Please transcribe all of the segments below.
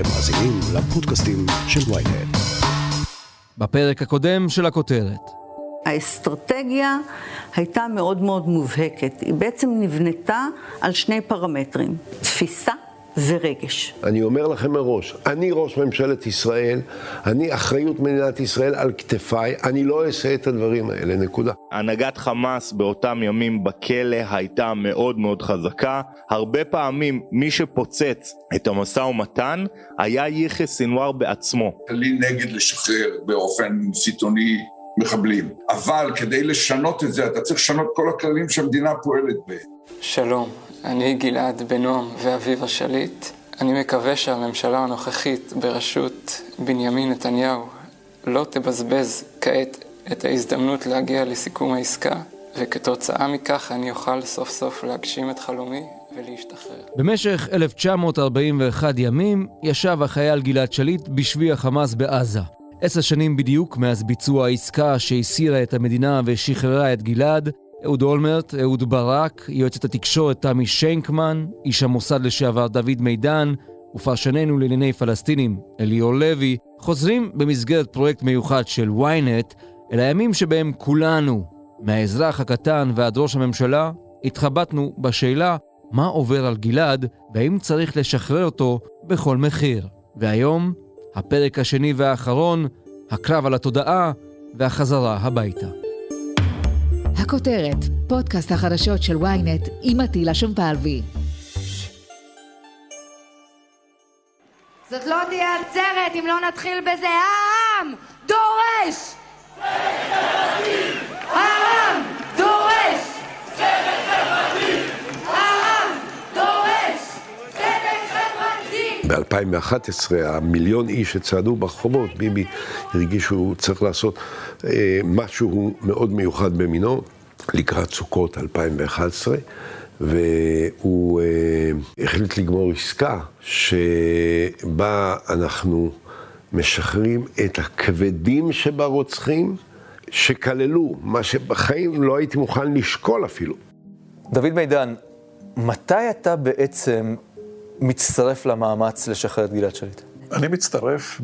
אתם מאזינים לפודקאסטים של ויינט. בפרק הקודם של הכותרת. האסטרטגיה הייתה מאוד מאוד מובהקת. היא בעצם נבנתה על שני פרמטרים, תפיסה ורגש. אני אומר לכם מראש, אני ראש ממשלת ישראל, אני אחריות מדינת ישראל על כתפיי, אני לא אעשה את הדברים האלה, נקודה. הנהגת חמאס באותם ימים בכלא הייתה מאוד מאוד חזקה. הרבה פעמים מי שפוצץ את המשא ומתן היה יחיא סינואר בעצמו. לי נגד לשחרר באופן סיטוני מחבלים, אבל כדי לשנות את זה אתה צריך לשנות כל הכללים שהמדינה פועלת בהם. שלום, אני גלעד בנועם ואביבה שליט. אני מקווה שהממשלה הנוכחית בראשות בנימין נתניהו לא תבזבז כעת את ההזדמנות להגיע לסיכום העסקה, וכתוצאה מכך אני אוכל סוף סוף להגשים את חלומי ולהשתחרר. במשך 1941 ימים ישב החייל גלעד שליט בשבי החמאס בעזה. עשר שנים בדיוק מאז ביצוע העסקה שהסירה את המדינה ושחררה את גלעד, אהוד אולמרט, אהוד ברק, יועצת התקשורת תמי שיינקמן, איש המוסד לשעבר דוד מידן, ופרשננו לענייני פלסטינים אליאור לוי, חוזרים במסגרת פרויקט מיוחד של ynet אל הימים שבהם כולנו, מהאזרח הקטן ועד ראש הממשלה, התחבטנו בשאלה מה עובר על גלעד והאם צריך לשחרר אותו בכל מחיר. והיום, הפרק השני והאחרון, הקרב על התודעה והחזרה הביתה. הכותרת, פודקאסט החדשות של ynet עם עטילה שומפלבי. זאת לא תהיה עצרת אם לא נתחיל בזה. העם דורש! העם דורש! העם דורש! צדק חברתי! ב-2011 המיליון איש שצעדו ברחובות, ביבי הרגיש שהוא צריך לעשות אה, משהו מאוד מיוחד במינו לקראת סוכות 2011, והוא אה, החליט לגמור עסקה שבה אנחנו משחררים את הכבדים שברוצחים, שכללו מה שבחיים לא הייתי מוכן לשקול אפילו. דוד מידן, מתי אתה בעצם מצטרף למאמץ לשחרר את גלעד שליט? אני מצטרף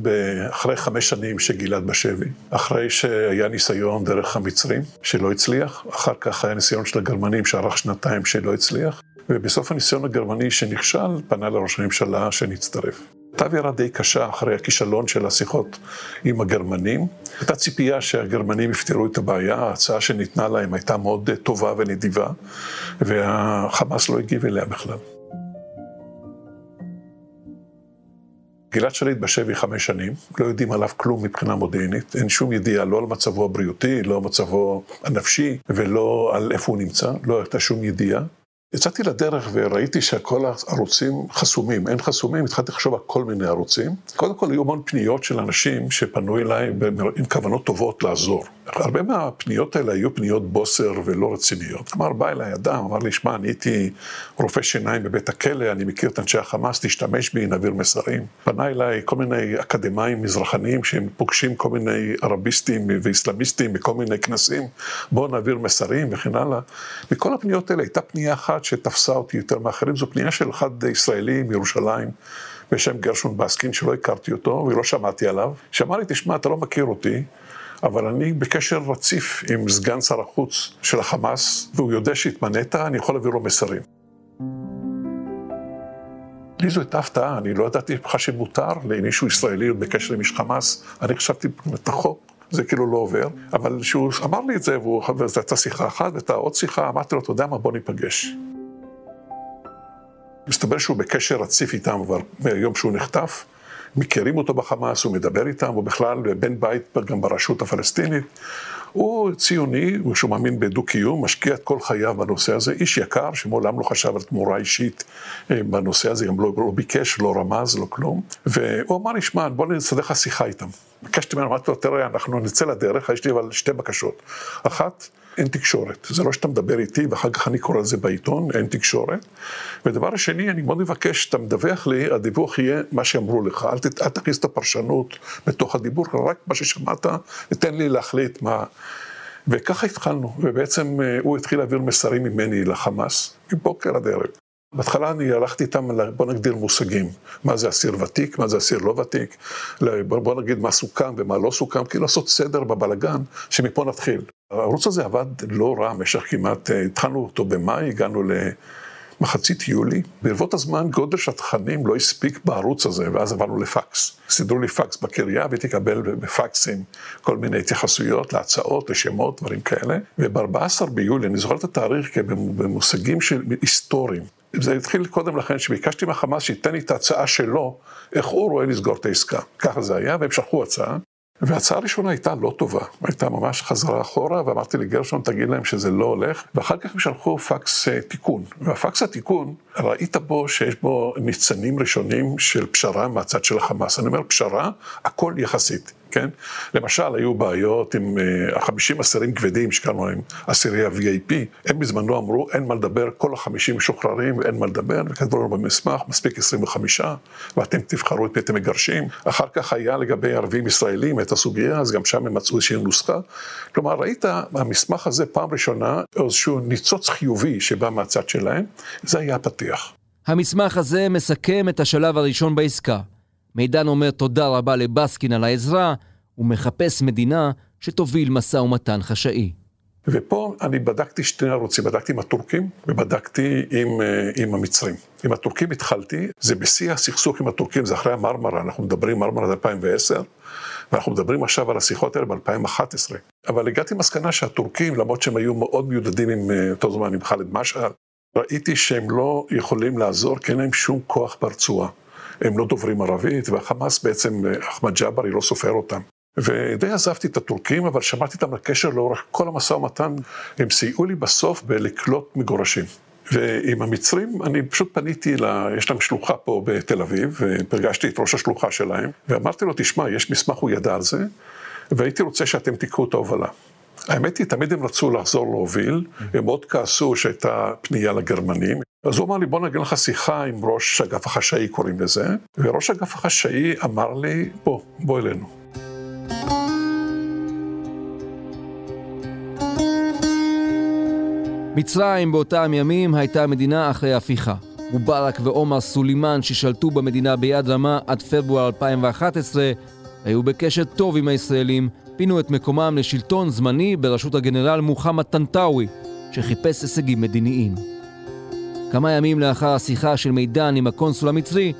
אחרי חמש שנים שגלעד בשבי, אחרי שהיה ניסיון דרך המצרים שלא הצליח, אחר כך היה ניסיון של הגרמנים שארך שנתיים שלא הצליח, ובסוף הניסיון הגרמני שנכשל, פנה לראש הממשלה שנצטרף. הייתה די קשה אחרי הכישלון של השיחות עם הגרמנים. הייתה ציפייה שהגרמנים יפתרו את הבעיה, ההצעה שניתנה להם הייתה מאוד טובה ונדיבה, והחמאס לא הגיב אליה בכלל. גלעד שליט בשבי חמש שנים, לא יודעים עליו כלום מבחינה מודיעינית, אין שום ידיעה לא על מצבו הבריאותי, לא על מצבו הנפשי ולא על איפה הוא נמצא, לא הייתה שום ידיעה. יצאתי לדרך וראיתי שכל הערוצים חסומים, אין חסומים, התחלתי לחשוב על כל מיני ערוצים. קודם כל היו המון פניות של אנשים שפנו אליי עם כוונות טובות לעזור. הרבה מהפניות האלה היו פניות בוסר ולא רציניות. כלומר, בא אליי אדם, אמר לי, שמע, אני הייתי רופא שיניים בבית הכלא, אני מכיר את אנשי החמאס, תשתמש בי, נעביר מסרים. פנה אליי כל מיני אקדמאים מזרחניים שהם פוגשים כל מיני ערביסטים ואיסלאמיסטים בכל מיני כנסים, בואו נעביר מסרים וכן הלאה. מכל הפניות האלה הייתה פנייה אחת שתפסה אותי יותר מאחרים, זו פנייה של אחד ישראלי מירושלים. בשם גרשון בסקין, שלא הכרתי אותו ולא שמעתי עליו, שאמר לי, תשמע, אתה לא מכיר אותי, אבל אני בקשר רציף עם סגן שר החוץ של החמאס, והוא יודע שהתמנית, אני יכול להעביר לו מסרים. לי זו הייתה הפתעה, אני לא ידעתי בכלל שמותר למישהו ישראלי בקשר עם איש חמאס, אני חשבתי את החוק. זה כאילו לא עובר, אבל כשהוא אמר לי את זה, וזו הייתה שיחה אחת, והייתה עוד שיחה, אמרתי לו, אתה יודע מה, בוא ניפגש. מסתבר שהוא בקשר רציף איתם כבר מהיום שהוא נחטף, מכירים אותו בחמאס, הוא מדבר איתם, הוא בכלל בן בית גם ברשות הפלסטינית. הוא ציוני, שהוא מאמין בדו-קיום, משקיע את כל חייו בנושא הזה, איש יקר שמעולם לא חשב על תמורה אישית אה, בנושא הזה, גם לא, לא ביקש, לא רמז, לא כלום. והוא אמר לי, שמע, בוא נסדר לך שיחה איתם. ביקשתי ממנו, אמרתי לו, תראה, אנחנו נצא לדרך, יש לי אבל שתי בקשות. אחת, אין תקשורת. זה לא שאתה מדבר איתי ואחר כך אני קורא לזה בעיתון, אין תקשורת. ודבר שני, אני מאוד מבקש שאתה מדווח לי, הדיווח יהיה מה שאמרו לך. אל, אל תכניס את הפרשנות בתוך הדיבור, רק מה ששמעת, ותן לי להחליט מה... וככה התחלנו, ובעצם הוא התחיל להעביר מסרים ממני לחמאס, מבוקר עד ערב. בהתחלה אני הלכתי איתם, בוא נגדיר מושגים, מה זה אסיר ותיק, מה זה אסיר לא ותיק, בוא נגיד מה סוכם ומה לא סוכם, כאילו לעשות סדר בבלגן, שמפה נתחיל. הערוץ הזה עבד לא רע במשך כמעט, אה, התחלנו אותו במאי, הגענו למחצית יולי. ברבות הזמן גודל של התכנים לא הספיק בערוץ הזה, ואז עברנו לפקס. סידרו לי פקס בקריה והייתי לקבל בפקסים כל מיני התייחסויות להצעות, לשמות, דברים כאלה. וב-14 ביולי, אני זוכר את התאריך במושגים של היסטוריים. זה התחיל קודם לכן, שביקשתי מהחמאס שייתן לי את ההצעה שלו, איך הוא רואה לסגור את העסקה. ככה זה היה, והם שלחו הצעה. וההצעה הראשונה הייתה לא טובה, הייתה ממש חזרה אחורה, ואמרתי לגרשון, תגיד להם שזה לא הולך, ואחר כך הם שלחו פקס uh, תיקון. והפקס התיקון, ראית בו שיש בו ניצנים ראשונים של פשרה מהצד של החמאס. אני אומר, פשרה, הכל יחסית. כן? למשל, היו בעיות עם אה, החמישים אסירים כבדים שקראנו להם אסירי ה-VAP, הם בזמנו אמרו, אין מה לדבר, כל החמישים משוחררים ואין מה לדבר, וכתבו לנו במסמך, מספיק 25, ואתם תבחרו את מי אתם מגרשים. אחר כך היה לגבי ערבים ישראלים את הסוגיה, אז גם שם הם מצאו איזושהי נוסחה. כלומר, ראית במסמך הזה פעם ראשונה איזשהו ניצוץ חיובי שבא מהצד שלהם, זה היה הפתיח. המסמך הזה מסכם את השלב הראשון בעסקה. מידן אומר תודה רבה לבסקין על העזרה, ומחפש מדינה שתוביל משא ומתן חשאי. ופה אני בדקתי שני ערוצים, בדקתי עם הטורקים ובדקתי עם, אה, עם המצרים. עם הטורקים התחלתי, זה בשיא הסכסוך עם הטורקים, זה אחרי המרמרה, אנחנו מדברים מרמרה 2010, ואנחנו מדברים עכשיו על השיחות האלה ב-2011. אבל הגעתי למסקנה שהטורקים, למרות שהם היו מאוד מיודדים עם אה, אותו זמן עם ח'אלד משעל, ראיתי שהם לא יכולים לעזור, כי אין להם שום כוח ברצועה. הם לא דוברים ערבית, והחמאס בעצם, אחמד ג'אברי לא סופר אותם. ודי עזבתי את הטורקים, אבל שמעתי איתם על לאורך כל המשא ומתן. הם סייעו לי בסוף בלקלוט מגורשים. ועם המצרים, אני פשוט פניתי, לה, יש להם שלוחה פה בתל אביב, ופגשתי את ראש השלוחה שלהם, ואמרתי לו, תשמע, יש מסמך, הוא ידע על זה, והייתי רוצה שאתם תיקחו את ההובלה. האמת היא, תמיד הם רצו לחזור להוביל, הם מאוד כעסו שהייתה פנייה לגרמנים. אז הוא אמר לי, בוא נגיד לך שיחה עם ראש אגף החשאי, קוראים לזה, וראש אגף החשאי אמר לי, בוא, בוא אלינו. מצרים באותם ימים הייתה מדינה אחרי הפיכה. מובארק ועומר סולימאן ששלטו במדינה ביד רמה עד פברואר 2011 היו בקשר טוב עם הישראלים, פינו את מקומם לשלטון זמני בראשות הגנרל מוחמד טנטאווי, שחיפש הישגים מדיניים. כמה ימים לאחר השיחה של מידן עם הקונסול המצרי,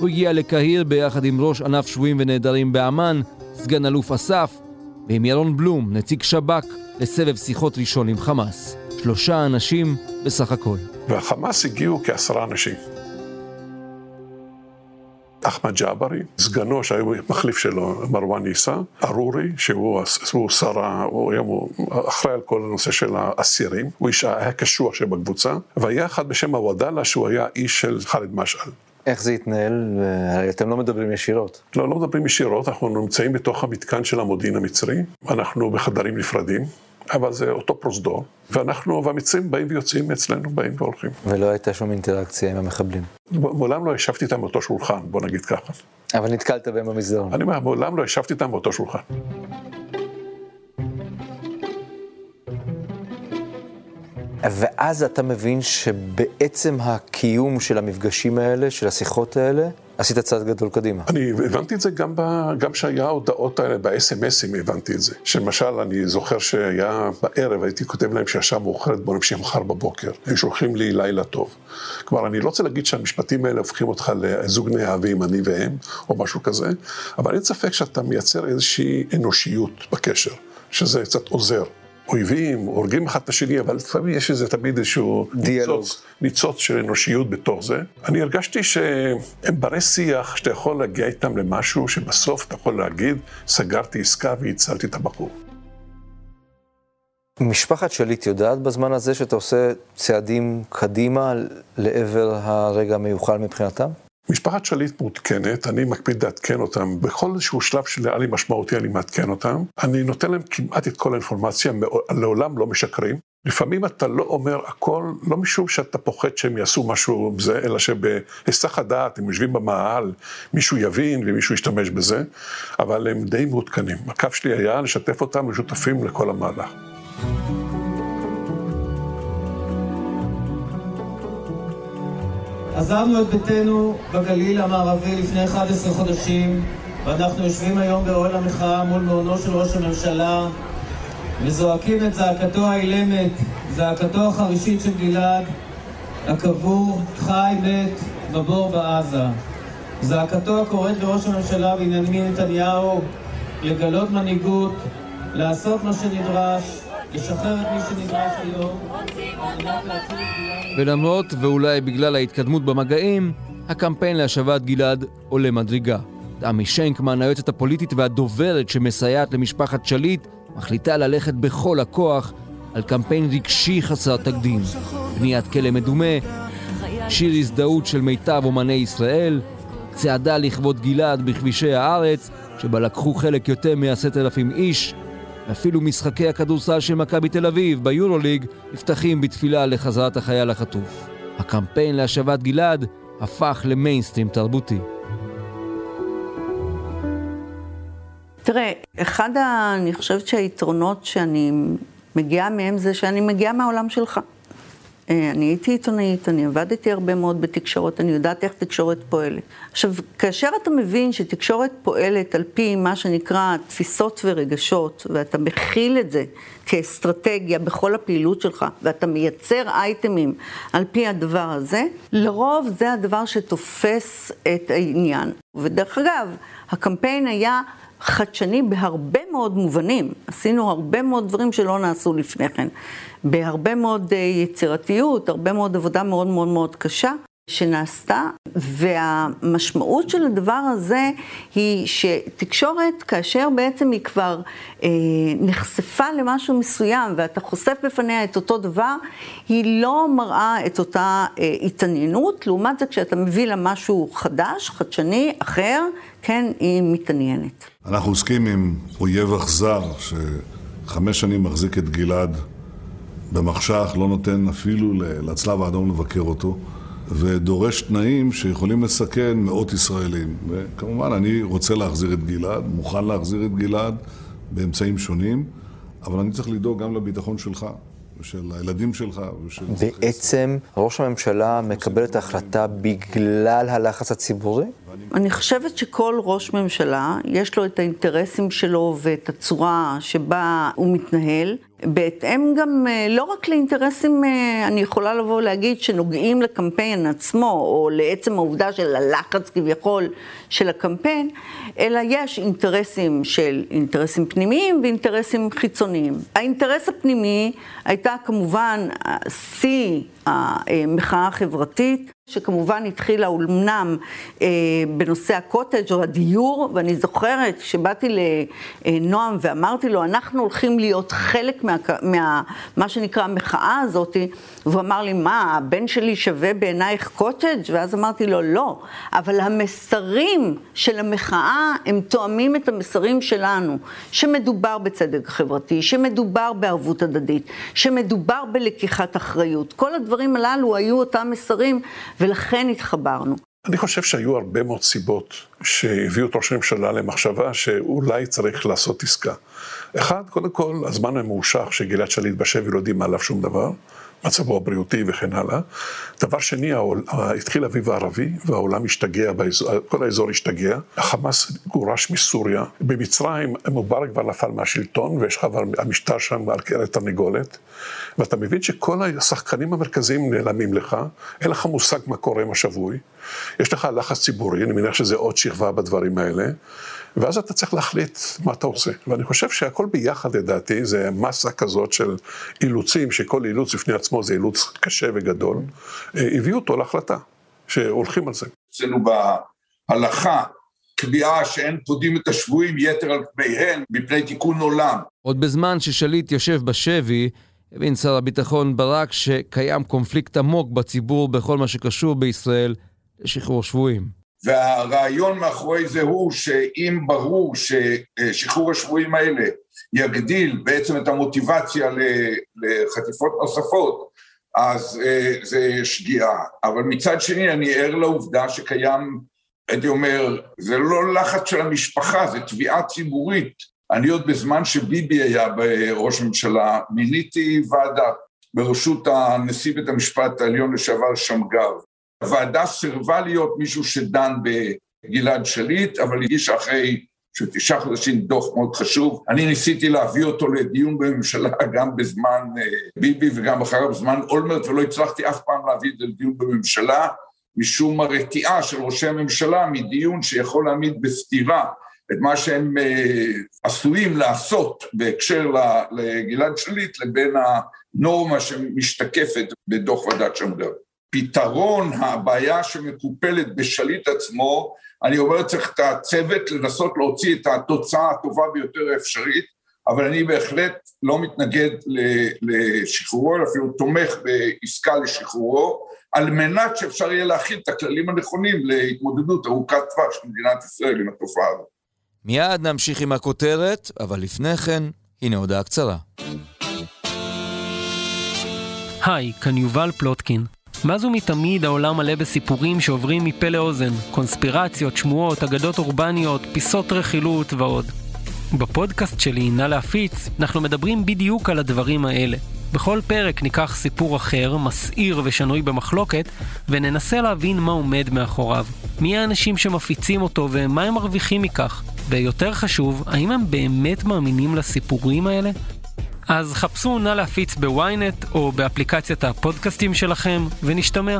הוא הגיע לקהיר ביחד עם ראש ענף שבויים ונעדרים באמ"ן, סגן אלוף אסף, ועם ירון בלום, נציג שב"כ, לסבב שיחות ראשון עם חמאס. שלושה אנשים בסך הכל. והחמאס הגיעו כעשרה אנשים. אחמד ג'אברי, סגנו שהיה מחליף שלו, מרואן עיסא, ארורי, שהוא שר, הוא היום אחראי על כל הנושא של האסירים, הוא איש היה קשוח שבקבוצה, והיה אחד בשם הוודאלה שהוא היה איש של ח'אלד משעל. איך זה התנהל? אתם לא מדברים ישירות. לא, לא מדברים ישירות, אנחנו נמצאים בתוך המתקן של המודיעין המצרי, אנחנו בחדרים נפרדים, אבל זה אותו פרוזדור, ואנחנו, והמצרים באים ויוצאים אצלנו, באים והולכים. ולא הייתה שום אינטראקציה עם המחבלים? מעולם לא ישבתי איתם באותו שולחן, בוא נגיד ככה. אבל נתקלת בהם במסדרון. אני אומר, מעולם לא ישבתי איתם באותו שולחן. ואז אתה מבין שבעצם הקיום של המפגשים האלה, של השיחות האלה, עשית צעד גדול קדימה. אני הבנתי את זה גם, ב, גם שהיה ההודעות האלה ב-SMSים, הבנתי את זה. שלמשל, אני זוכר שהיה בערב, הייתי כותב להם שהשעה מאוחרת, בוא נמשיך מחר בבוקר. הם שולחים לי לילה טוב. כלומר, אני לא רוצה להגיד שהמשפטים האלה הופכים אותך לזוג נאהבים, אני והם, או משהו כזה, אבל אין ספק שאתה מייצר איזושהי אנושיות בקשר, שזה קצת עוזר. אויבים, הורגים אחד את השני, אבל לפעמים יש איזה תמיד איזשהו ניצוץ, ניצוץ של אנושיות בתוך זה. אני הרגשתי שהם ברי שיח, שאתה יכול להגיע איתם למשהו שבסוף אתה יכול להגיד, סגרתי עסקה והצלתי את הבחור. משפחת שליט יודעת בזמן הזה שאתה עושה צעדים קדימה לעבר הרגע המיוחל מבחינתם? משפחת שליט מעודכנת, אני מקפיד לעדכן אותם. בכל איזשהו שלב שנראה לי משמעותי אני מעדכן אותם. אני נותן להם כמעט את כל האינפורמציה, לעולם לא משקרים. לפעמים אתה לא אומר הכל, לא משום שאתה פוחד שהם יעשו משהו בזה, אלא שבהיסח הדעת, הם יושבים במאהל, מישהו יבין ומישהו ישתמש בזה, אבל הם די מעודכנים. הקו שלי היה לשתף אותם לשותפים לכל המהלך. עזבנו את ביתנו בגליל המערבי לפני 11 חודשים, ואנחנו יושבים היום באוהל המחאה מול מעונו של ראש הממשלה וזועקים את זעקתו האילמת, זעקתו החרישית של גלעד, הקבור, חי, מת, בבור בעזה. זעקתו הקוראת לראש הממשלה בנימין נתניהו לגלות מנהיגות, לעשות מה שנדרש, לשחרר את מי שנדרש היום, ולמרות ואולי בגלל ההתקדמות במגעים, הקמפיין להשבת גלעד עולה מדרגה. עמי שנקמן, היועצת הפוליטית והדוברת שמסייעת למשפחת שליט, מחליטה ללכת בכל הכוח על קמפיין רגשי חסר תקדים. בניית כלא מדומה, שיר הזדהות של מיטב אומני ישראל, צעדה לכבוד גלעד בכבישי הארץ, שבה לקחו חלק יותר מעשרת אלפים איש, ואפילו משחקי הכדורסל של מכבי תל אביב ביורוליג נפתחים בתפילה לחזרת החייל החטוף. הקמפיין להשבת גלעד הפך למיינסטרים תרבותי. תראה, אחד, ה, אני חושבת שהיתרונות שאני מגיעה מהם זה שאני מגיעה מהעולם שלך. אה, אני הייתי עיתונאית, אני עבדתי הרבה מאוד בתקשורת, אני יודעת איך תקשורת פועלת. עכשיו, כאשר אתה מבין שתקשורת פועלת על פי מה שנקרא תפיסות ורגשות, ואתה מכיל את זה כאסטרטגיה בכל הפעילות שלך, ואתה מייצר אייטמים על פי הדבר הזה, לרוב זה הדבר שתופס את העניין. ודרך אגב, הקמפיין היה חדשני בהרבה מאוד מובנים. עשינו הרבה מאוד דברים שלא נעשו לפני כן. בהרבה מאוד אה, יצירתיות, הרבה מאוד עבודה מאוד מאוד מאוד קשה. שנעשתה, והמשמעות של הדבר הזה היא שתקשורת, כאשר בעצם היא כבר אה, נחשפה למשהו מסוים ואתה חושף בפניה את אותו דבר, היא לא מראה את אותה אה, התעניינות, לעומת זה כשאתה מביא לה משהו חדש, חדשני, אחר, כן, היא מתעניינת. אנחנו עוסקים עם אויב אכזר שחמש שנים מחזיק את גלעד במחשך, לא נותן אפילו לצלב האדום לבקר אותו. ודורש תנאים שיכולים לסכן מאות ישראלים. וכמובן, אני רוצה להחזיר את גלעד, מוכן להחזיר את גלעד באמצעים שונים, אבל אני צריך לדאוג גם לביטחון שלך. ושל הילדים שלך ושל... בעצם ראש הממשלה מקבל את ההחלטה בגלל הלחץ הציבורי? אני חושבת שכל ראש ממשלה, יש לו את האינטרסים שלו ואת הצורה שבה הוא מתנהל. בהתאם גם אה, לא רק לאינטרסים, אה, אני יכולה לבוא ולהגיד, שנוגעים לקמפיין עצמו, או לעצם העובדה של הלחץ כביכול של הקמפיין, אלא יש אינטרסים של אינטרסים פנימיים ואינטרסים חיצוניים. האינטרס הפנימי הייתה כמובן שיא המחאה החברתית. שכמובן התחילה אומנם אה, בנושא הקוטג' או הדיור, ואני זוכרת שבאתי לנועם ואמרתי לו, אנחנו הולכים להיות חלק מה, מה מה שנקרא המחאה הזאת, והוא אמר לי, מה, הבן שלי שווה בעינייך קוטג'? ואז אמרתי לו, לא, אבל המסרים של המחאה הם תואמים את המסרים שלנו, שמדובר בצדק חברתי, שמדובר בערבות הדדית, שמדובר בלקיחת אחריות. כל הדברים הללו היו אותם מסרים. ולכן התחברנו. אני חושב שהיו הרבה מאוד סיבות שהביאו את ראש הממשלה למחשבה שאולי צריך לעשות עסקה. אחד, קודם כל, הזמן הממושך שגלעד שליט בשבי לא יודעים עליו שום דבר. מצבו הבריאותי וכן הלאה. דבר שני, העול, התחיל האביב הערבי והעולם השתגע, באזור, כל האזור השתגע. החמאס גורש מסוריה. במצרים מובארק כבר נפל מהשלטון ויש לך כבר המשטר שם על קרן תרנגולת. ואתה מבין שכל השחקנים המרכזיים נעלמים לך, אין לך מושג מה קורה עם השבוי. יש לך לחץ ציבורי, אני מניח שזה עוד שכבה בדברים האלה. ואז אתה צריך להחליט מה אתה עושה. ואני חושב שהכל ביחד, לדעתי, זה מסה כזאת של אילוצים, שכל אילוץ בפני עצמו זה אילוץ קשה וגדול, אה, הביאו אותו להחלטה, שהולכים על זה. אצלנו בהלכה קביעה שאין פודים את השבויים יתר על כמיהן מפני תיקון עולם. עוד בזמן ששליט יושב בשבי, הבין שר הביטחון ברק שקיים קונפליקט עמוק בציבור בכל מה שקשור בישראל לשחרור שבויים. והרעיון מאחורי זה הוא שאם ברור ששחרור השבויים האלה יגדיל בעצם את המוטיבציה לחטיפות נוספות, אז אה, זה שגיאה. אבל מצד שני אני ער לעובדה שקיים, הייתי אומר, זה לא לחץ של המשפחה, זה תביעה ציבורית. אני עוד בזמן שביבי היה ראש ממשלה, מיניתי ועדה בראשות הנשיא בית המשפט העליון לשעבר שמגר, הוועדה סירבה להיות מישהו שדן בגלעד שליט, אבל הגישה אחרי של תשעה חודשים דוח מאוד חשוב. אני ניסיתי להביא אותו לדיון בממשלה גם בזמן אה, ביבי וגם אחריו בזמן אולמרט, ולא הצלחתי אף פעם להביא את זה לדיון בממשלה, משום הרתיעה של ראשי הממשלה מדיון שיכול להעמיד בסתירה את מה שהם אה, עשויים לעשות בהקשר לגלעד שליט לבין הנורמה שמשתקפת בדוח ועדת שמגר. פתרון הבעיה שמקופלת בשליט עצמו אני אומר צריך את הצוות לנסות להוציא את התוצאה הטובה ביותר האפשרית, אבל אני בהחלט לא מתנגד לשחרורו, אפילו תומך בעסקה לשחרורו, על מנת שאפשר יהיה להכיל את הכללים הנכונים להתמודדות ארוכת טווח של מדינת ישראל עם התופעה הזאת. מיד נמשיך עם הכותרת, אבל לפני כן, הנה הודעה קצרה. היי, כאן יובל פלוטקין. מאז ומתמיד העולם מלא בסיפורים שעוברים מפה לאוזן, קונספירציות, שמועות, אגדות אורבניות, פיסות רכילות ועוד. בפודקאסט שלי, נא להפיץ, אנחנו מדברים בדיוק על הדברים האלה. בכל פרק ניקח סיפור אחר, מסעיר ושנוי במחלוקת, וננסה להבין מה עומד מאחוריו. מי האנשים שמפיצים אותו ומה הם מרוויחים מכך. ויותר חשוב, האם הם באמת מאמינים לסיפורים האלה? אז חפשו נא להפיץ בוויינט או באפליקציית הפודקאסטים שלכם, ונשתמע.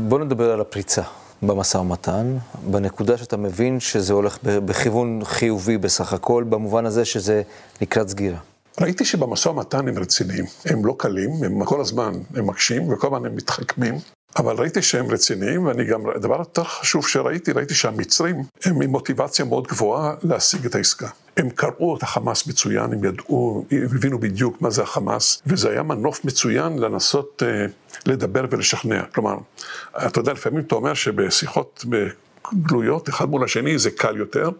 בוא נדבר על הפריצה במשא ומתן, בנקודה שאתה מבין שזה הולך בכיוון חיובי בסך הכל, במובן הזה שזה לקראת סגירה. ראיתי שבמשא ומתן הם רציניים, הם לא קלים, הם כל הזמן הם מקשים וכל הזמן הם מתחכמים, אבל ראיתי שהם רציניים, ואני גם, הדבר יותר חשוב שראיתי, ראיתי שהמצרים הם עם מוטיבציה מאוד גבוהה להשיג את העסקה. הם קראו את החמאס מצוין, הם ידעו, הם הבינו בדיוק מה זה החמאס, וזה היה מנוף מצוין לנסות אה, לדבר ולשכנע. כלומר, אתה יודע, לפעמים אתה אומר שבשיחות גלויות, אחד מול השני, זה קל יותר,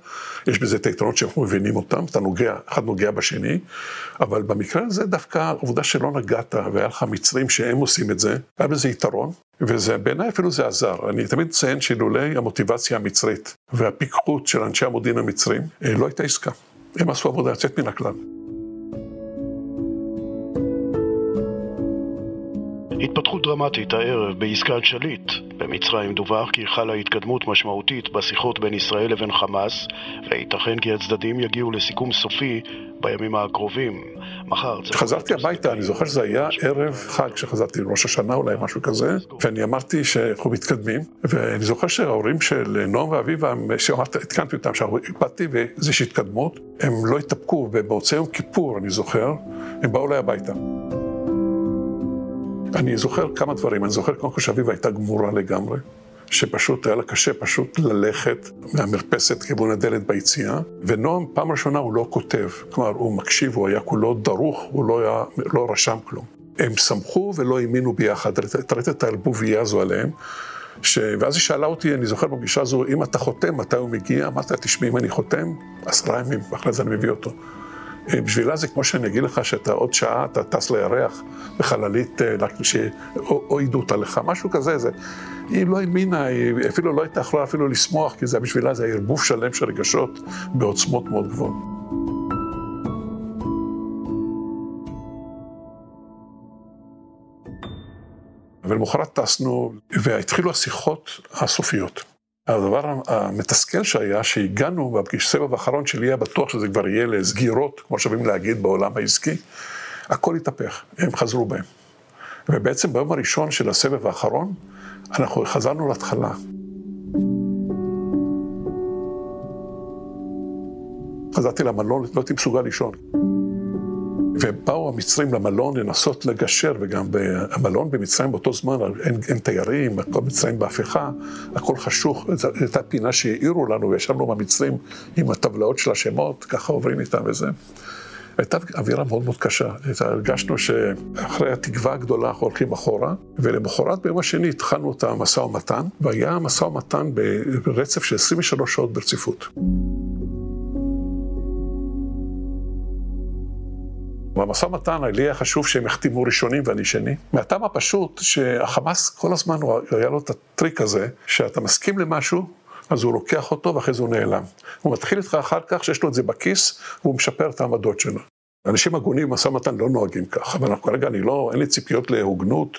יש בזה את היתרונות שאנחנו מבינים אותם, אתה נוגע, אחד נוגע בשני, אבל במקרה הזה דווקא העובדה שלא נגעת והיה לך מצרים שהם עושים את זה, היה בזה יתרון, וזה בעיניי אפילו זה עזר. אני תמיד מציין שאילולא המוטיבציה המצרית והפיקחות של אנשי המודיעין המצרים, אה, לא הייתה עסקה. הם עשו עבודה יוצאת מן הכלל. התפתחות דרמטית הערב בעסקת שליט. במצרים דווח כי חלה התקדמות משמעותית בשיחות בין ישראל לבין חמאס, וייתכן כי הצדדים יגיעו לסיכום סופי בימים הקרובים. מחר... חזרתי הביתה, אני זוכר שזה היה ערב חג כשחזרתי, ראש השנה אולי, משהו כזה, ואני אמרתי שאנחנו מתקדמים, ואני זוכר שההורים של נועם ואביבה, שאמרת, התקנתי אותם, שהקפדתי ואיזושהי התקדמות, הם לא התאפקו, ובמוצאי יום כיפור, אני זוכר, הם באו אליי הביתה. אני זוכר כמה דברים, אני זוכר קודם כל שאביבה הייתה גמורה לגמרי, שפשוט היה לה קשה פשוט ללכת מהמרפסת כיוון הדלת ביציאה, ונועם פעם ראשונה הוא לא כותב, כלומר הוא מקשיב, הוא היה כולו דרוך, הוא לא, היה, לא רשם כלום. הם שמחו ולא האמינו ביחד, ראית את הערבוביה הזו עליהם. ש... ואז היא שאלה אותי, אני זוכר בפגישה הזו, אם אתה חותם, מתי הוא מגיע? אמרתי לה, תשמעי, אם אני חותם, עשרה ימים, ואחרי זה אני מביא אותו. אה, בשבילה זה כמו שאני אגיד לך שאתה עוד שעה, אתה טס לירח בחללית, אה, או עידות עליך, משהו כזה. זה. היא לא האמינה, היא אפילו לא הייתה יכולה אפילו לשמוח, כי זה בשבילה זה ערבוב שלם של רגשות בעוצמות מאוד גבוהות. ולמחרת טסנו, והתחילו השיחות הסופיות. הדבר המתסכל שהיה, שהגענו בסבב האחרון שלי היה בטוח שזה כבר יהיה לסגירות, כמו שאוהבים להגיד בעולם העסקי, הכל התהפך, הם חזרו בהם. ובעצם ביום הראשון של הסבב האחרון, אנחנו חזרנו להתחלה. חזרתי למלון, לא הייתי מסוגל לישון. ובאו המצרים למלון לנסות לגשר, וגם במלון במצרים באותו זמן אין, אין תיירים, הכל מצרים בהפיכה, הכל חשוך, זו הייתה פינה שהעירו לנו, וישבנו במצרים עם הטבלאות של השמות, ככה עוברים איתם וזה. הייתה אווירה מאוד מאוד קשה. הרגשנו שאחרי התקווה הגדולה אנחנו הולכים אחורה, ולמחרת ביום השני התחלנו את המשא ומתן, והיה משא ומתן ברצף של 23 שעות ברציפות. במשא ומתן לי היה חשוב שהם יחתימו ראשונים ואני שני. מהטעם הפשוט שהחמאס כל הזמן היה לו את הטריק הזה, שאתה מסכים למשהו, אז הוא לוקח אותו ואחרי זה הוא נעלם. הוא מתחיל איתך אחר כך שיש לו את זה בכיס, והוא משפר את העמדות שלו. אנשים הגונים במשא ומתן לא נוהגים כך, אבל כרגע אני לא, אין לי ציפיות להוגנות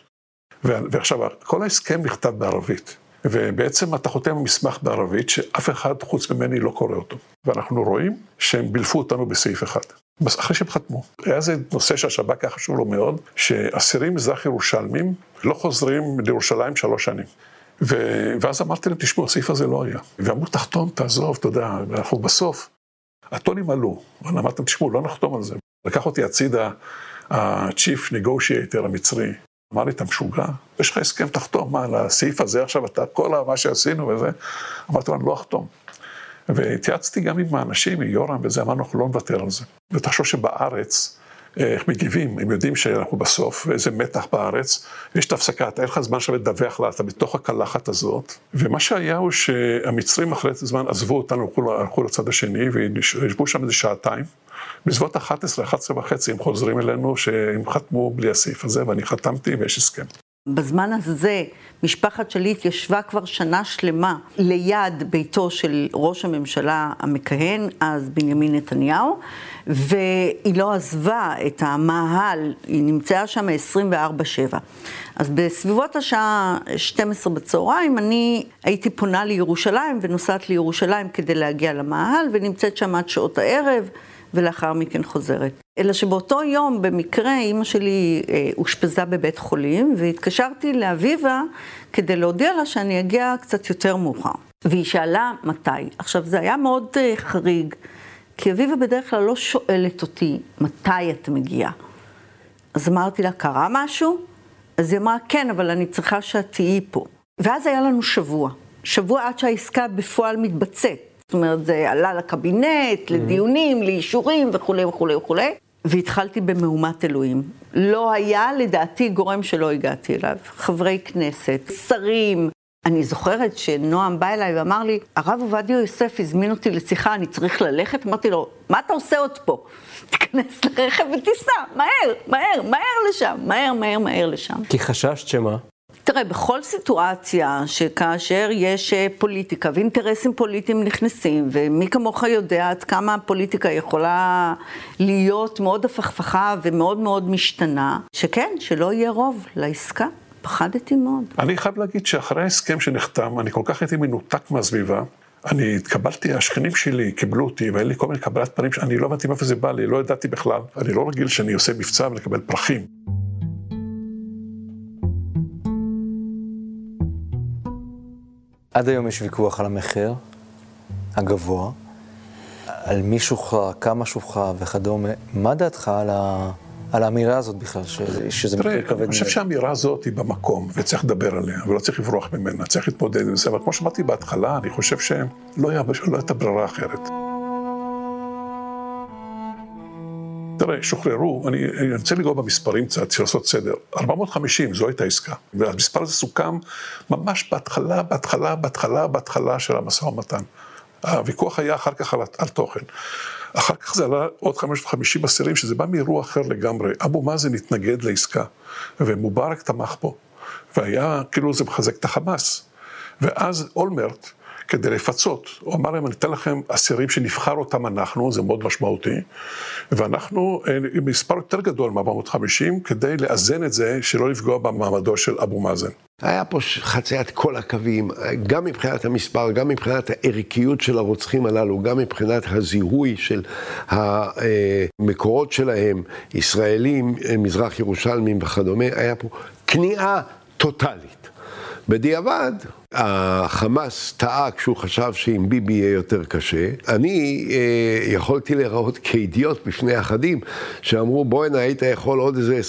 ועכשיו, כל ההסכם נכתב בערבית. ובעצם אתה חותם מסמך בערבית שאף אחד חוץ ממני לא קורא אותו. ואנחנו רואים שהם בילפו אותנו בסעיף אחד. אחרי שהם חתמו. היה זה נושא שהשב"כ היה חשוב לו מאוד, שאסירים מזרח ירושלמים לא חוזרים לירושלים שלוש שנים. ו... ואז אמרתי להם, תשמעו, הסעיף הזה לא היה. ואמרו, תחתום, תעזוב, אתה יודע, אנחנו בסוף. הטונים עלו, אבל אמרתם, תשמעו, לא נחתום על זה. לקח אותי הצידה ה-chief negotiator המצרי, אמר לי, אתה משוגע? יש לך הסכם, תחתום, מה, על הסעיף הזה עכשיו, אתה, כל מה שעשינו וזה, אמרתי לו, אני לא אחתום. והתייעצתי גם עם האנשים, עם יורם וזה, אמרנו, אנחנו לא נוותר על זה. ותחשוב שבארץ, איך מגיבים, הם יודעים שאנחנו בסוף, ואיזה מתח בארץ, יש את ההפסקה, אתה אין לך זמן עכשיו לדווח לה, אתה בתוך הקלחת הזאת, ומה שהיה הוא שהמצרים אחרי זמן עזבו אותנו, הלכו לצד השני, וישבו שם איזה שעתיים. בסביבות 11, 11 וחצי הם חוזרים אלינו שהם חתמו בלי הסעיף הזה, ואני חתמתי ויש הסכם. בזמן הזה משפחת שליט ישבה כבר שנה שלמה ליד ביתו של ראש הממשלה המכהן, אז בנימין נתניהו, והיא לא עזבה את המאהל, היא נמצאה שם 24-7. אז בסביבות השעה 12 בצהריים אני הייתי פונה לירושלים ונוסעת לירושלים כדי להגיע למאהל, ונמצאת שם עד שעות הערב. ולאחר מכן חוזרת. אלא שבאותו יום, במקרה, אימא שלי אה, אושפזה בבית חולים, והתקשרתי לאביבה כדי להודיע לה שאני אגיע קצת יותר מאוחר. והיא שאלה מתי. עכשיו, זה היה מאוד אה, חריג, כי אביבה בדרך כלל לא שואלת אותי מתי את מגיעה. אז אמרתי לה, קרה משהו? אז היא אמרה, כן, אבל אני צריכה שאת תהיי פה. ואז היה לנו שבוע. שבוע עד שהעסקה בפועל מתבצעת. זאת אומרת, זה עלה לקבינט, mm-hmm. לדיונים, לאישורים וכולי וכולי וכולי, והתחלתי במהומת אלוהים. לא היה, לדעתי, גורם שלא הגעתי אליו. חברי כנסת, שרים. אני זוכרת שנועם בא אליי ואמר לי, הרב עובדיה יוסף הזמין אותי לשיחה, אני צריך ללכת? אמרתי לו, מה אתה עושה עוד פה? תיכנס לרכב ותיסע, מהר, מהר, מהר לשם, מהר, מהר, מהר לשם. כי חששת שמה? תראה, בכל סיטואציה שכאשר יש אה, פוליטיקה ואינטרסים פוליטיים נכנסים, ומי כמוך יודע עד כמה הפוליטיקה יכולה להיות מאוד הפכפכה ומאוד מאוד משתנה, שכן, שלא יהיה רוב לעסקה. פחדתי מאוד. אני חייב להגיד שאחרי ההסכם שנחתם, אני כל כך הייתי מנותק מהסביבה. אני התקבלתי, השכנים שלי קיבלו אותי, והיה לי כל מיני קבלת פנים, שאני לא הבנתי מאיפה זה בא לי, לא ידעתי בכלל. אני לא רגיל שאני עושה מבצע ולקבל פרחים. עד היום יש ויכוח על המחיר הגבוה, על מי שוחרר, כמה שוחרר וכדומה. מה דעתך על, ה... על האמירה הזאת בכלל, ש... שזה מחיר כבד? אני חושב שהאמירה הזאת היא במקום, וצריך לדבר עליה, ולא צריך לברוח ממנה, צריך להתמודד עם זה, אבל כמו שאמרתי בהתחלה, אני חושב שלא הייתה ברירה אחרת. תראה, שוחררו, אני, אני רוצה לגרום במספרים קצת, בשביל לעשות סדר. 450, זו הייתה עסקה. והמספר הזה סוכם ממש בהתחלה, בהתחלה, בהתחלה, בהתחלה של המשא ומתן. הוויכוח היה אחר כך על, על תוכן. אחר כך זה עלה עוד 550 אסירים, שזה בא מאירוע אחר לגמרי. אבו מאזן התנגד לעסקה, ומובארק תמך בו. והיה, כאילו זה מחזק את החמאס. ואז אולמרט, כדי לפצות. הוא אמר להם, אני אתן לכם אסירים שנבחר אותם אנחנו, זה מאוד משמעותי, ואנחנו עם אה, מספר יותר גדול מ-450, כדי לאזן את זה, שלא לפגוע במעמדו של אבו מאזן. היה פה חציית כל הקווים, גם מבחינת המספר, גם מבחינת הערכיות של הרוצחים הללו, גם מבחינת הזיהוי של המקורות שלהם, ישראלים, מזרח ירושלמים וכדומה, היה פה כניעה טוטאלית. בדיעבד, החמאס טעה כשהוא חשב שעם ביבי יהיה יותר קשה. אני אה, יכולתי להיראות כאידיוט בפני אחדים, שאמרו בואנה היית יכול עוד איזה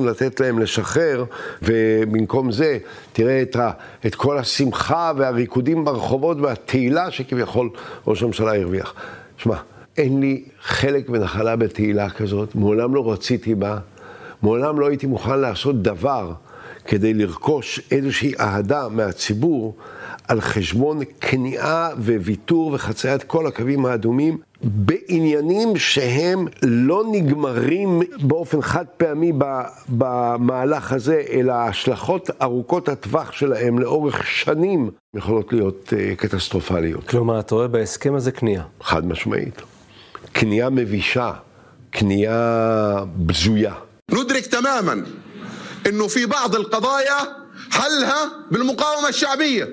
20-30 לתת להם לשחרר, ובמקום זה תראה את, ה, את כל השמחה והריקודים ברחובות והתהילה שכביכול ראש הממשלה הרוויח. שמע, אין לי חלק ונחלה בתהילה כזאת, מעולם לא רציתי בה, מעולם לא הייתי מוכן לעשות דבר. כדי לרכוש איזושהי אהדה מהציבור על חשבון כניעה וויתור וחציית כל הקווים האדומים בעניינים שהם לא נגמרים באופן חד פעמי במהלך הזה, אלא ההשלכות ארוכות הטווח שלהם לאורך שנים יכולות להיות אה, קטסטרופליות. כלומר, אתה רואה בהסכם הזה כניעה. חד משמעית. כניעה מבישה, כניעה בזויה. נודריק תמאמן انه في بعض القضايا حلها بالمقاومه الشعبيه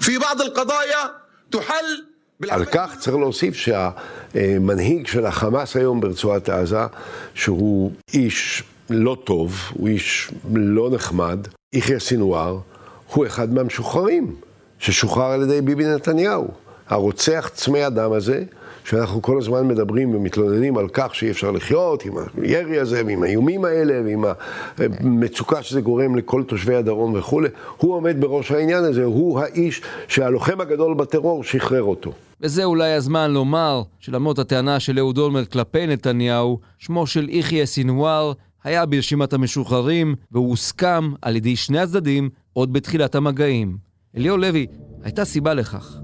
في بعض القضايا تحل על כך צריך להוסיף שהמנהיג של החמאס היום ברצועת עזה, שהוא איש לא טוב, הוא איש לא נחמד, יחיא סינואר, הוא אחד מהמשוחררים, ששוחרר על ידי ביבי נתניהו. הרוצח צמא הדם הזה, שאנחנו כל הזמן מדברים ומתלוננים על כך שאי אפשר לחיות עם הירי הזה ועם האיומים האלה ועם המצוקה שזה גורם לכל תושבי הדרום וכולי, הוא עומד בראש העניין הזה, הוא האיש שהלוחם הגדול בטרור שחרר אותו. וזה אולי הזמן לומר שלמרות הטענה של אהוד אולמרט כלפי נתניהו, שמו של יחיא סינואר היה ברשימת המשוחררים והוא הוסכם על ידי שני הצדדים עוד בתחילת המגעים. אליהו לוי, הייתה סיבה לכך.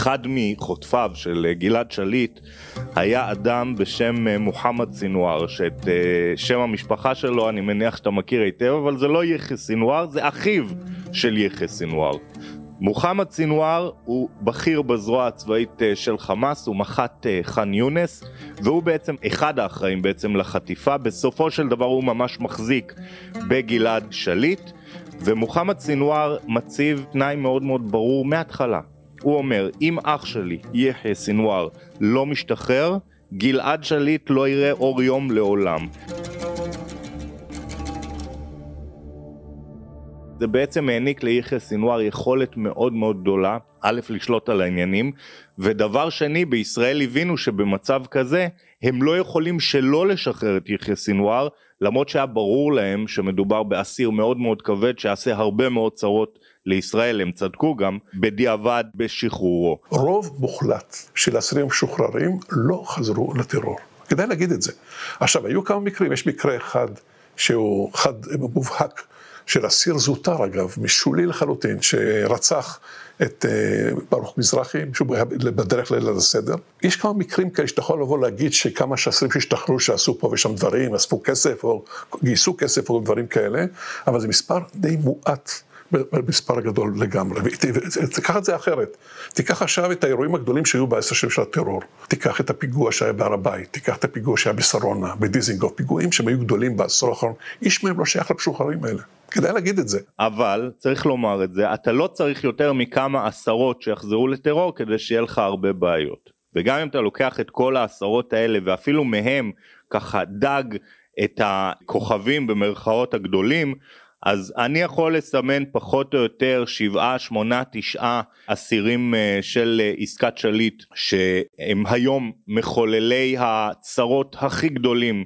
אחד מחוטפיו של גלעד שליט היה אדם בשם אה, מוחמד סינואר, שאת אה, שם המשפחה שלו אני מניח שאתה מכיר היטב, אבל זה לא יחיא סינואר, זה אחיו של יחיא סינואר. מוחמד סינואר הוא בכיר בזרוע הצבאית אה, של חמאס, הוא מח"ט ח'אן יונס, והוא בעצם אחד האחראים בעצם לחטיפה, בסופו של דבר הוא ממש מחזיק בגלעד שליט, ומוחמד סינואר מציב תנאי מאוד מאוד ברור מההתחלה. הוא אומר, אם אח שלי, יחיא סינואר, לא משתחרר, גלעד שליט לא יראה אור יום לעולם. זה בעצם העניק ליחיא סינואר יכולת מאוד מאוד גדולה, א', לשלוט על העניינים, ודבר שני, בישראל הבינו שבמצב כזה, הם לא יכולים שלא לשחרר את יחיא סינואר, למרות שהיה ברור להם שמדובר באסיר מאוד מאוד כבד, שיעשה הרבה מאוד צרות לישראל, הם צדקו גם, בדיעבד בשחרורו. רוב מוחלט של אסירים משוחררים לא חזרו לטרור. כדאי להגיד את זה. עכשיו, היו כמה מקרים, יש מקרה אחד שהוא חד מובהק של אסיר זוטר אגב, משולי לחלוטין, שרצח את uh, ברוך מזרחי, שהוא היה בדרך לליל הסדר. יש כמה מקרים כאלה שאתה יכול לבוא להגיד שכמה שאסירים שהשתחררו שעשו פה ושם דברים, אספו כסף או גייסו כסף או דברים כאלה, אבל זה מספר די מועט. במספר גדול לגמרי, ותיקח את זה אחרת. תיקח עכשיו את האירועים הגדולים שהיו בעשר שנים של הטרור. תיקח את הפיגוע שהיה בהר הבית, תיקח את הפיגוע שהיה בשרונה, בדיזינגוף, פיגועים שהם היו גדולים בעשור האחרון, איש מהם לא שייך למשוחררים האלה. כדאי להגיד את זה. אבל, צריך לומר את זה, אתה לא צריך יותר מכמה עשרות שיחזרו לטרור כדי שיהיה לך הרבה בעיות. וגם אם אתה לוקח את כל העשרות האלה ואפילו מהם ככה דג את הכוכבים במרכאות הגדולים, אז אני יכול לסמן פחות או יותר שבעה, שמונה, תשעה אסירים אה, של אה, עסקת שליט שהם היום מחוללי הצרות הכי גדולים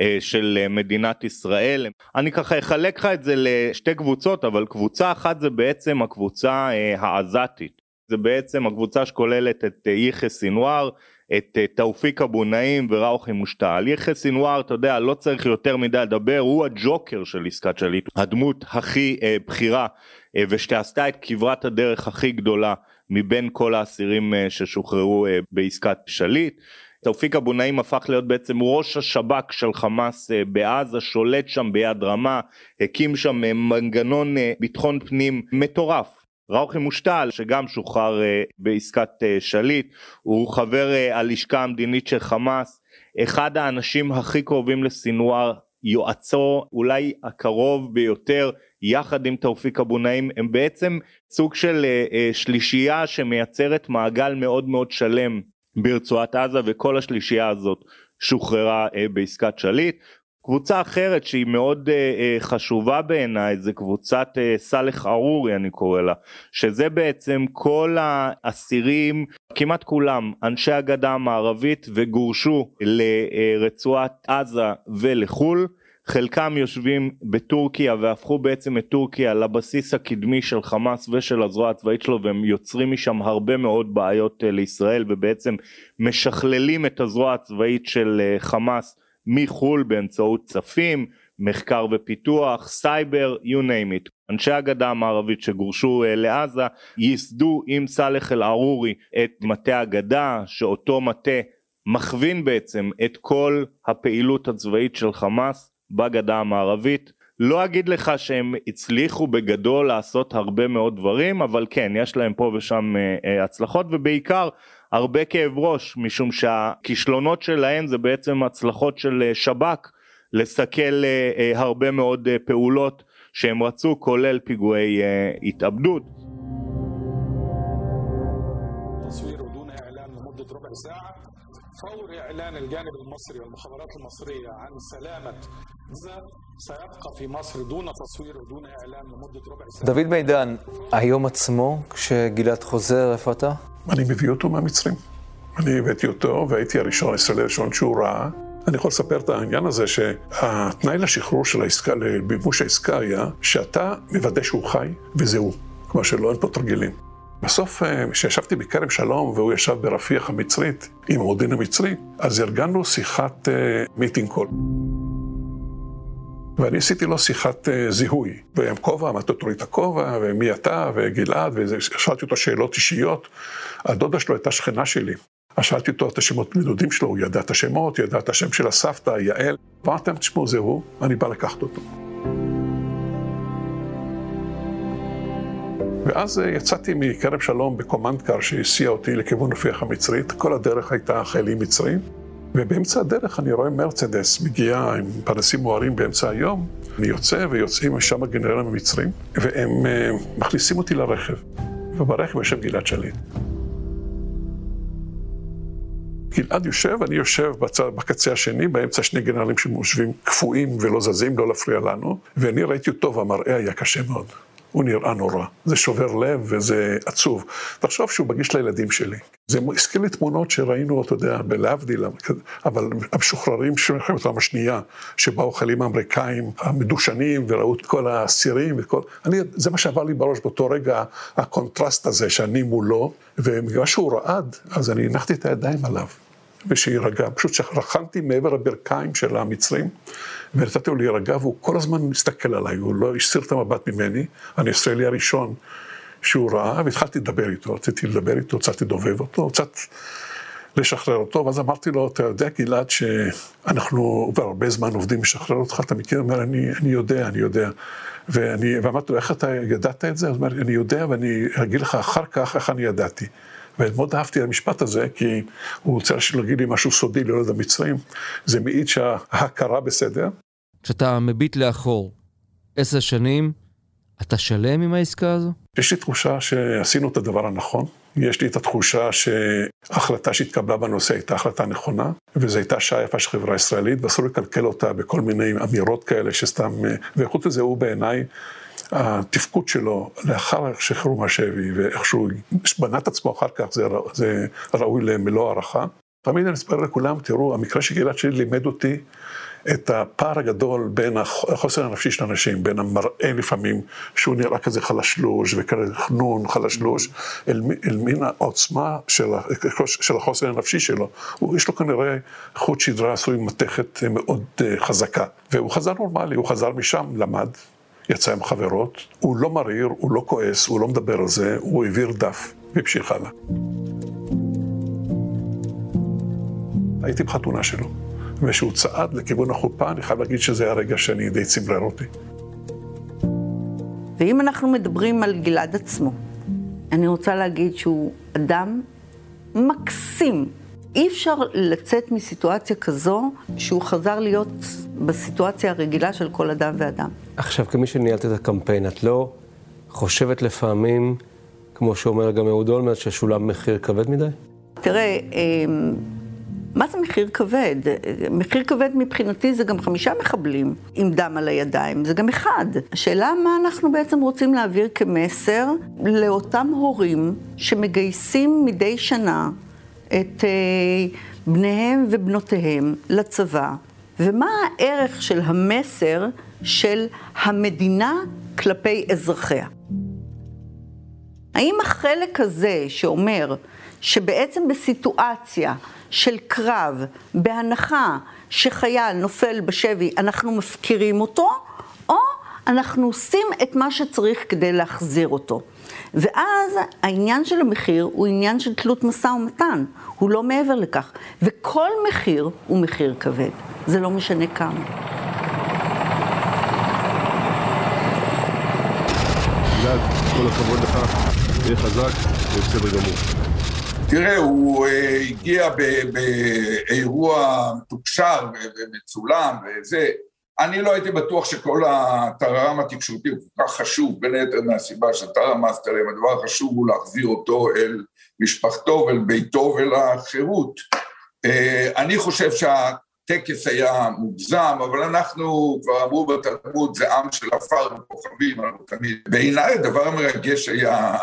אה, של מדינת ישראל. אני ככה אחלק לך את זה לשתי קבוצות, אבל קבוצה אחת זה בעצם הקבוצה העזתית. זה בעצם הקבוצה שכוללת את יחיא סינואר, את אה, תאופיק אבו נעים וראוכי מושתל. יחיא סינואר, אתה יודע, לא צריך יותר מדי לדבר, הוא הג'וקר של עסקת שליט, הדמות הכי אה, בכירה אה, ושעשתה את כברת הדרך הכי גדולה מבין כל האסירים אה, ששוחררו אה, בעסקת שליט. תאופיק אבו נעים הפך להיות בעצם ראש השב"כ של חמאס אה, בעזה, שולט שם ביד רמה, הקים שם אה, מנגנון ביטחון פנים מטורף. ראוכי מושתל שגם שוחרר uh, בעסקת uh, שליט, הוא חבר uh, הלשכה המדינית של חמאס, אחד האנשים הכי קרובים לסינואר, יועצו אולי הקרוב ביותר יחד עם תאופיק אבו נעים, הם בעצם סוג של שלישייה שמייצרת מעגל מאוד מאוד שלם ברצועת עזה וכל השלישייה הזאת שוחררה בעסקת שליט. קבוצה אחרת שהיא מאוד uh, uh, חשובה בעיניי זה קבוצת uh, סאלח ארורי אני קורא לה שזה בעצם כל האסירים כמעט כולם אנשי הגדה המערבית וגורשו לרצועת עזה ולחו"ל. חלקם יושבים בטורקיה והפכו בעצם את טורקיה לבסיס הקדמי של חמאס ושל הזרוע הצבאית שלו והם יוצרים משם הרבה מאוד בעיות לישראל ובעצם משכללים את הזרוע הצבאית של חמאס מחו"ל באמצעות צפים, מחקר ופיתוח, סייבר, you name it. אנשי הגדה המערבית שגורשו uh, לעזה ייסדו עם סאלח אל-ערורי את מטה הגדה, שאותו מטה מכווין בעצם את כל הפעילות הצבאית של חמאס בגדה המערבית לא אגיד לך שהם הצליחו בגדול לעשות הרבה מאוד דברים, אבל כן, יש להם פה ושם הצלחות, ובעיקר הרבה כאב ראש, משום שהכישלונות שלהם זה בעצם הצלחות של שב"כ, לסכל הרבה מאוד פעולות שהם רצו, כולל פיגועי התאבדות. فور إعلان الجانب المصري والمخابرات المصرية عن سلامة سيبقى في مصر دون تصوير ودون إعلان لمدة ربع ساعة. דוד מידן, היום עצמו, כשגלעד חוזר, איפה אתה? אני מביא אותו מהמצרים. אני הבאתי אותו והייתי הראשון, הישראלי הראשון שהוא ראה. אני יכול לספר את העניין הזה שהתנאי לשחרור של העסקה, לבימוש העסקה היה שאתה מוודא שהוא חי וזהו. כלומר שלא אין פה תרגילים. בסוף, כשישבתי בכרם שלום והוא ישב ברפיח המצרית עם המודיעין המצרי, אז ארגנו שיחת מיטינג קול. ואני עשיתי לו שיחת זיהוי, ועם כובע, מתי תוריד את הכובע, ומי אתה, וגלעד, ושאלתי אותו שאלות אישיות. הדודה שלו הייתה שכנה שלי. אז שאלתי אותו את השמות בדודים שלו, הוא ידע את השמות, ידע את השם של הסבתא, יעל. אמרתי להם, תשמעו, זה הוא, אני בא לקחת אותו. ואז יצאתי מכרם שלום בקומנדקר שהסיע אותי לכיוון רפיח המצרית, כל הדרך הייתה חיילים מצרים, ובאמצע הדרך אני רואה מרצדס מגיעה עם פרנסים מוארים באמצע היום, אני יוצא ויוצאים משם הגנרלים המצרים, והם uh, מכניסים אותי לרכב, וברכב יושב גלעד שליט. גלעד יושב, אני יושב בצד, בקצה השני, באמצע שני גנרלים שיושבים קפואים ולא זזים, לא להפריע לנו, ואני ראיתי אותו והמראה היה קשה מאוד. הוא נראה נורא. זה שובר לב וזה עצוב. תחשוב שהוא מגיש לילדים שלי. זה הזכיר לי תמונות שראינו, אתה יודע, בלהבדיל, אבל המשוחררים של מלחמת העולם השנייה, שבאו חיילים האמריקאים המדושנים וראו את כל האסירים וכל... אני, זה מה שעבר לי בראש באותו רגע, הקונטרסט הזה שאני מולו, ובגלל שהוא רעד, אז אני הנחתי את הידיים עליו. ושיירגע, פשוט שרכנתי מעבר הברכיים של המצרים ונתתי לו להירגע והוא כל הזמן מסתכל עליי, הוא לא הסיר את המבט ממני, אני הישראלי הראשון שהוא ראה והתחלתי לדבר איתו, רציתי לדבר איתו, רציתי לדובב אותו, קצת לשחרר אותו, ואז אמרתי לו, אתה יודע גלעד שאנחנו כבר הרבה זמן עובדים לשחרר אותך, אתה מכיר? הוא אומר, אני, אני יודע, אני יודע. ואני, ואמרתי לו, איך אתה ידעת את זה? הוא אומר, אני יודע ואני אגיד לך אחר כך איך אני ידעתי. ומאוד אהבתי את המשפט הזה, כי הוא רוצה להגיד לי משהו סודי לילד המצרים. זה מעיד שההכרה בסדר. כשאתה מביט לאחור, עשר שנים, אתה שלם עם העסקה הזו? יש לי תחושה שעשינו את הדבר הנכון. יש לי את התחושה שההחלטה שהתקבלה בנושא הייתה החלטה נכונה, וזו הייתה שעה יפה של חברה ישראלית, ואסור לקלקל אותה בכל מיני אמירות כאלה שסתם... וחוץ מזה, הוא בעיניי... התפקוד שלו לאחר שחרור מהשבי ואיך שהוא בנה את עצמו אחר כך, זה, זה ראוי למלוא הערכה. תמיד אני מספר לכולם, תראו, המקרה של גלעד שלי לימד אותי את הפער הגדול בין החוסר הנפשי של אנשים, בין המראה לפעמים, שהוא נראה כזה חלשלוש וכזה חנון, חלשלוש, אל, אל מין העוצמה של, של החוסר הנפשי שלו. הוא, יש לו כנראה חוט שדרה עשוי מתכת מאוד חזקה. והוא חזר נורמלי, הוא חזר משם, למד, יצא עם חברות, הוא לא מריר, הוא לא כועס, הוא לא מדבר על זה, הוא העביר דף והמשיך הלאה. הייתי בחתונה שלו, וכשהוא צעד לכיוון החופה, אני חייב להגיד שזה הרגע שאני די צמרר אותי. ואם אנחנו מדברים על גלעד עצמו, אני רוצה להגיד שהוא אדם מקסים. אי אפשר לצאת מסיטואציה כזו שהוא חזר להיות בסיטואציה הרגילה של כל אדם ואדם. עכשיו, כמי שניהלת את הקמפיין, את לא חושבת לפעמים, כמו שאומר גם אהוד אולמרט, ששולם מחיר כבד מדי? תראה, מה זה מחיר כבד? מחיר כבד מבחינתי זה גם חמישה מחבלים עם דם על הידיים, זה גם אחד. השאלה מה אנחנו בעצם רוצים להעביר כמסר לאותם הורים שמגייסים מדי שנה את בניהם ובנותיהם לצבא, ומה הערך של המסר של המדינה כלפי אזרחיה. האם החלק הזה שאומר שבעצם בסיטואציה של קרב, בהנחה שחייל נופל בשבי, אנחנו מפקירים אותו, או אנחנו עושים את מה שצריך כדי להחזיר אותו. ואז העניין של המחיר הוא עניין של תלות משא ומתן, הוא לא מעבר לכך. וכל מחיר הוא מחיר כבד, זה לא משנה כמה. גלעד, כל הכבוד לך, תהיה חזק, בסדר גמור. תראה, הוא אה, הגיע באירוע מתוקשר ומצולם וזה, אני לא הייתי בטוח שכל הטררם התקשורתי הוא כל כך חשוב, בין היתר מהסיבה שאתה רמזת עליהם, הדבר החשוב הוא להחזיר אותו אל משפחתו ואל ביתו ואל החירות. Uh, אני חושב שה... הטקס היה מוגזם, אבל אנחנו, כבר אמרו בתלמוד, זה עם של עפר וכוכבים, אנחנו תמיד... בעיניי הדבר המרגש היה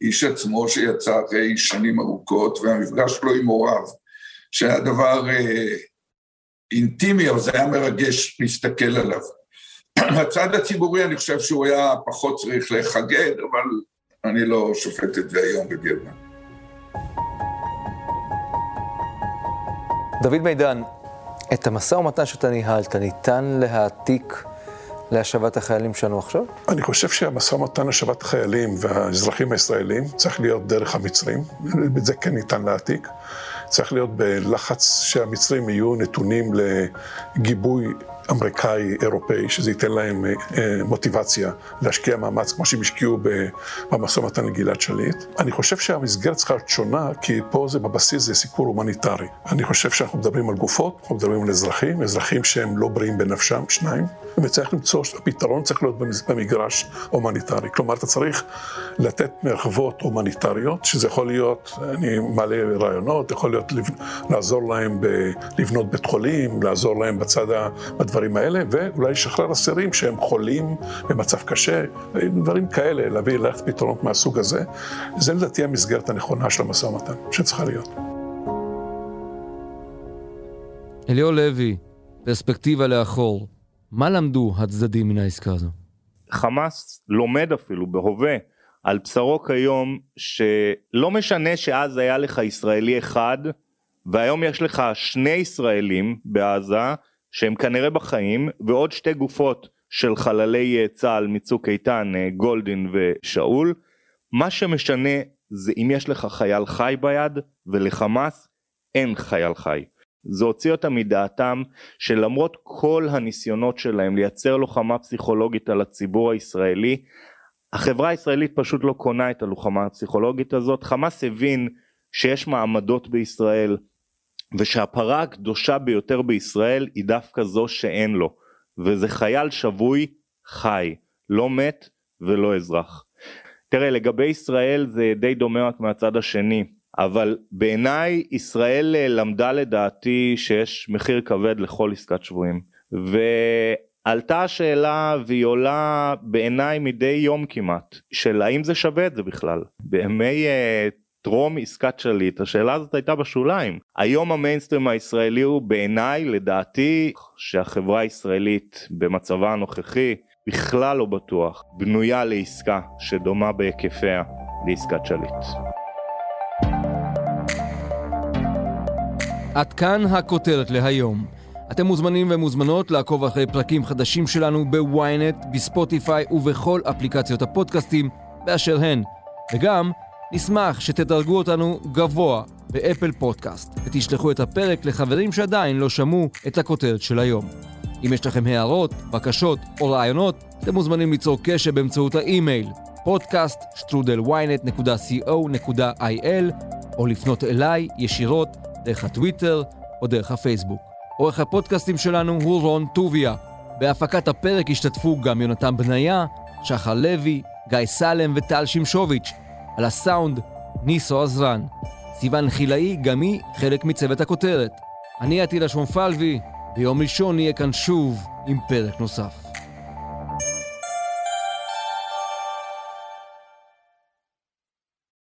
איש עצמו שיצא אחרי שנים ארוכות, והמפגש שלו עם הוריו, שהיה דבר אה, אינטימי, אבל זה היה מרגש להסתכל עליו. הצד הציבורי, אני חושב שהוא היה פחות צריך לחגג, אבל אני לא שופט את זה היום בגרמן. דוד מידן, את המשא ומתן שאתה ניהלת, ניתן להעתיק להשבת החיילים שלנו עכשיו? אני חושב שהמשא ומתן להשבת החיילים והאזרחים הישראלים צריך להיות דרך המצרים, את זה כן ניתן להעתיק. צריך להיות בלחץ שהמצרים יהיו נתונים לגיבוי אמריקאי, אירופאי, שזה ייתן להם אה, אה, מוטיבציה להשקיע מאמץ כמו שהם השקיעו במשא ומתן לגלעד שליט. אני חושב שהמסגרת צריכה להיות שונה, כי פה זה בבסיס זה סיפור הומניטרי. אני חושב שאנחנו מדברים על גופות, אנחנו מדברים על אזרחים, אזרחים שהם לא בריאים בנפשם, שניים, וצריך למצוא, הפתרון צריך להיות במגרש הומניטרי. כלומר, אתה צריך לתת מרחבות הומניטריות, שזה יכול להיות, אני מעלה רעיונות, יכול להיות לעזור להם ב, לבנות בית חולים, לעזור להם בצד, בדברים האלה, ואולי לשחרר אסירים שהם חולים במצב קשה, דברים כאלה, להביא ללכת פתרונות מהסוג הזה. זה לדעתי המסגרת הנכונה של המשא ומתן, שצריכה להיות. אליאור לוי, פרספקטיבה לאחור. מה למדו הצדדים מן העסקה הזו? חמאס לומד אפילו בהווה על בשרו כיום שלא משנה שאז היה לך ישראלי אחד והיום יש לך שני ישראלים בעזה שהם כנראה בחיים ועוד שתי גופות של חללי אה, צה"ל מצוק איתן אה, גולדין ושאול. מה שמשנה זה אם יש לך חייל חי ביד ולחמאס אין חייל חי. זה הוציא אותם מדעתם שלמרות כל הניסיונות שלהם לייצר לוחמה פסיכולוגית על הציבור הישראלי החברה הישראלית פשוט לא קונה את הלוחמה הפסיכולוגית הזאת. חמאס הבין שיש מעמדות בישראל ושהפרה הקדושה ביותר בישראל היא דווקא זו שאין לו וזה חייל שבוי חי לא מת ולא אזרח. תראה לגבי ישראל זה די דומה רק מהצד השני אבל בעיניי ישראל אה, למדה לדעתי שיש מחיר כבד לכל עסקת שבויים ועלתה השאלה והיא עולה בעיניי מדי יום כמעט של האם זה שווה את זה בכלל בימי uh, טרום עסקת שליט השאלה הזאת הייתה בשוליים היום המיינסטרים הישראלי הוא בעיניי לדעתי שהחברה הישראלית במצבה הנוכחי בכלל לא בטוח בנויה לעסקה שדומה בהיקפיה לעסקת שליט. עד כאן הכותרת להיום. אתם מוזמנים ומוזמנות לעקוב אחרי פרקים חדשים שלנו בוויינט, בספוטיפיי ובכל אפליקציות הפודקאסטים באשר הן. וגם, נשמח שתדרגו אותנו גבוה באפל פודקאסט, ותשלחו את הפרק לחברים שעדיין לא שמעו את הכותרת של היום. אם יש לכם הערות, בקשות או רעיונות, אתם מוזמנים ליצור קשר באמצעות האימייל פודקאסט שטרודל ynet.co.il או לפנות אליי ישירות דרך הטוויטר או דרך הפייסבוק. עורך הפודקאסטים שלנו הוא רון טוביה. בהפקת הפרק השתתפו גם יונתן בניה, שחר לוי, גיא סלם וטל שמשוביץ'. על הסאונד, ניסו עזרן. סיוון חילאי, גם היא חלק מצוות הכותרת. אני עטילה שומפלבי, ביום ראשון נהיה כאן שוב עם פרק נוסף.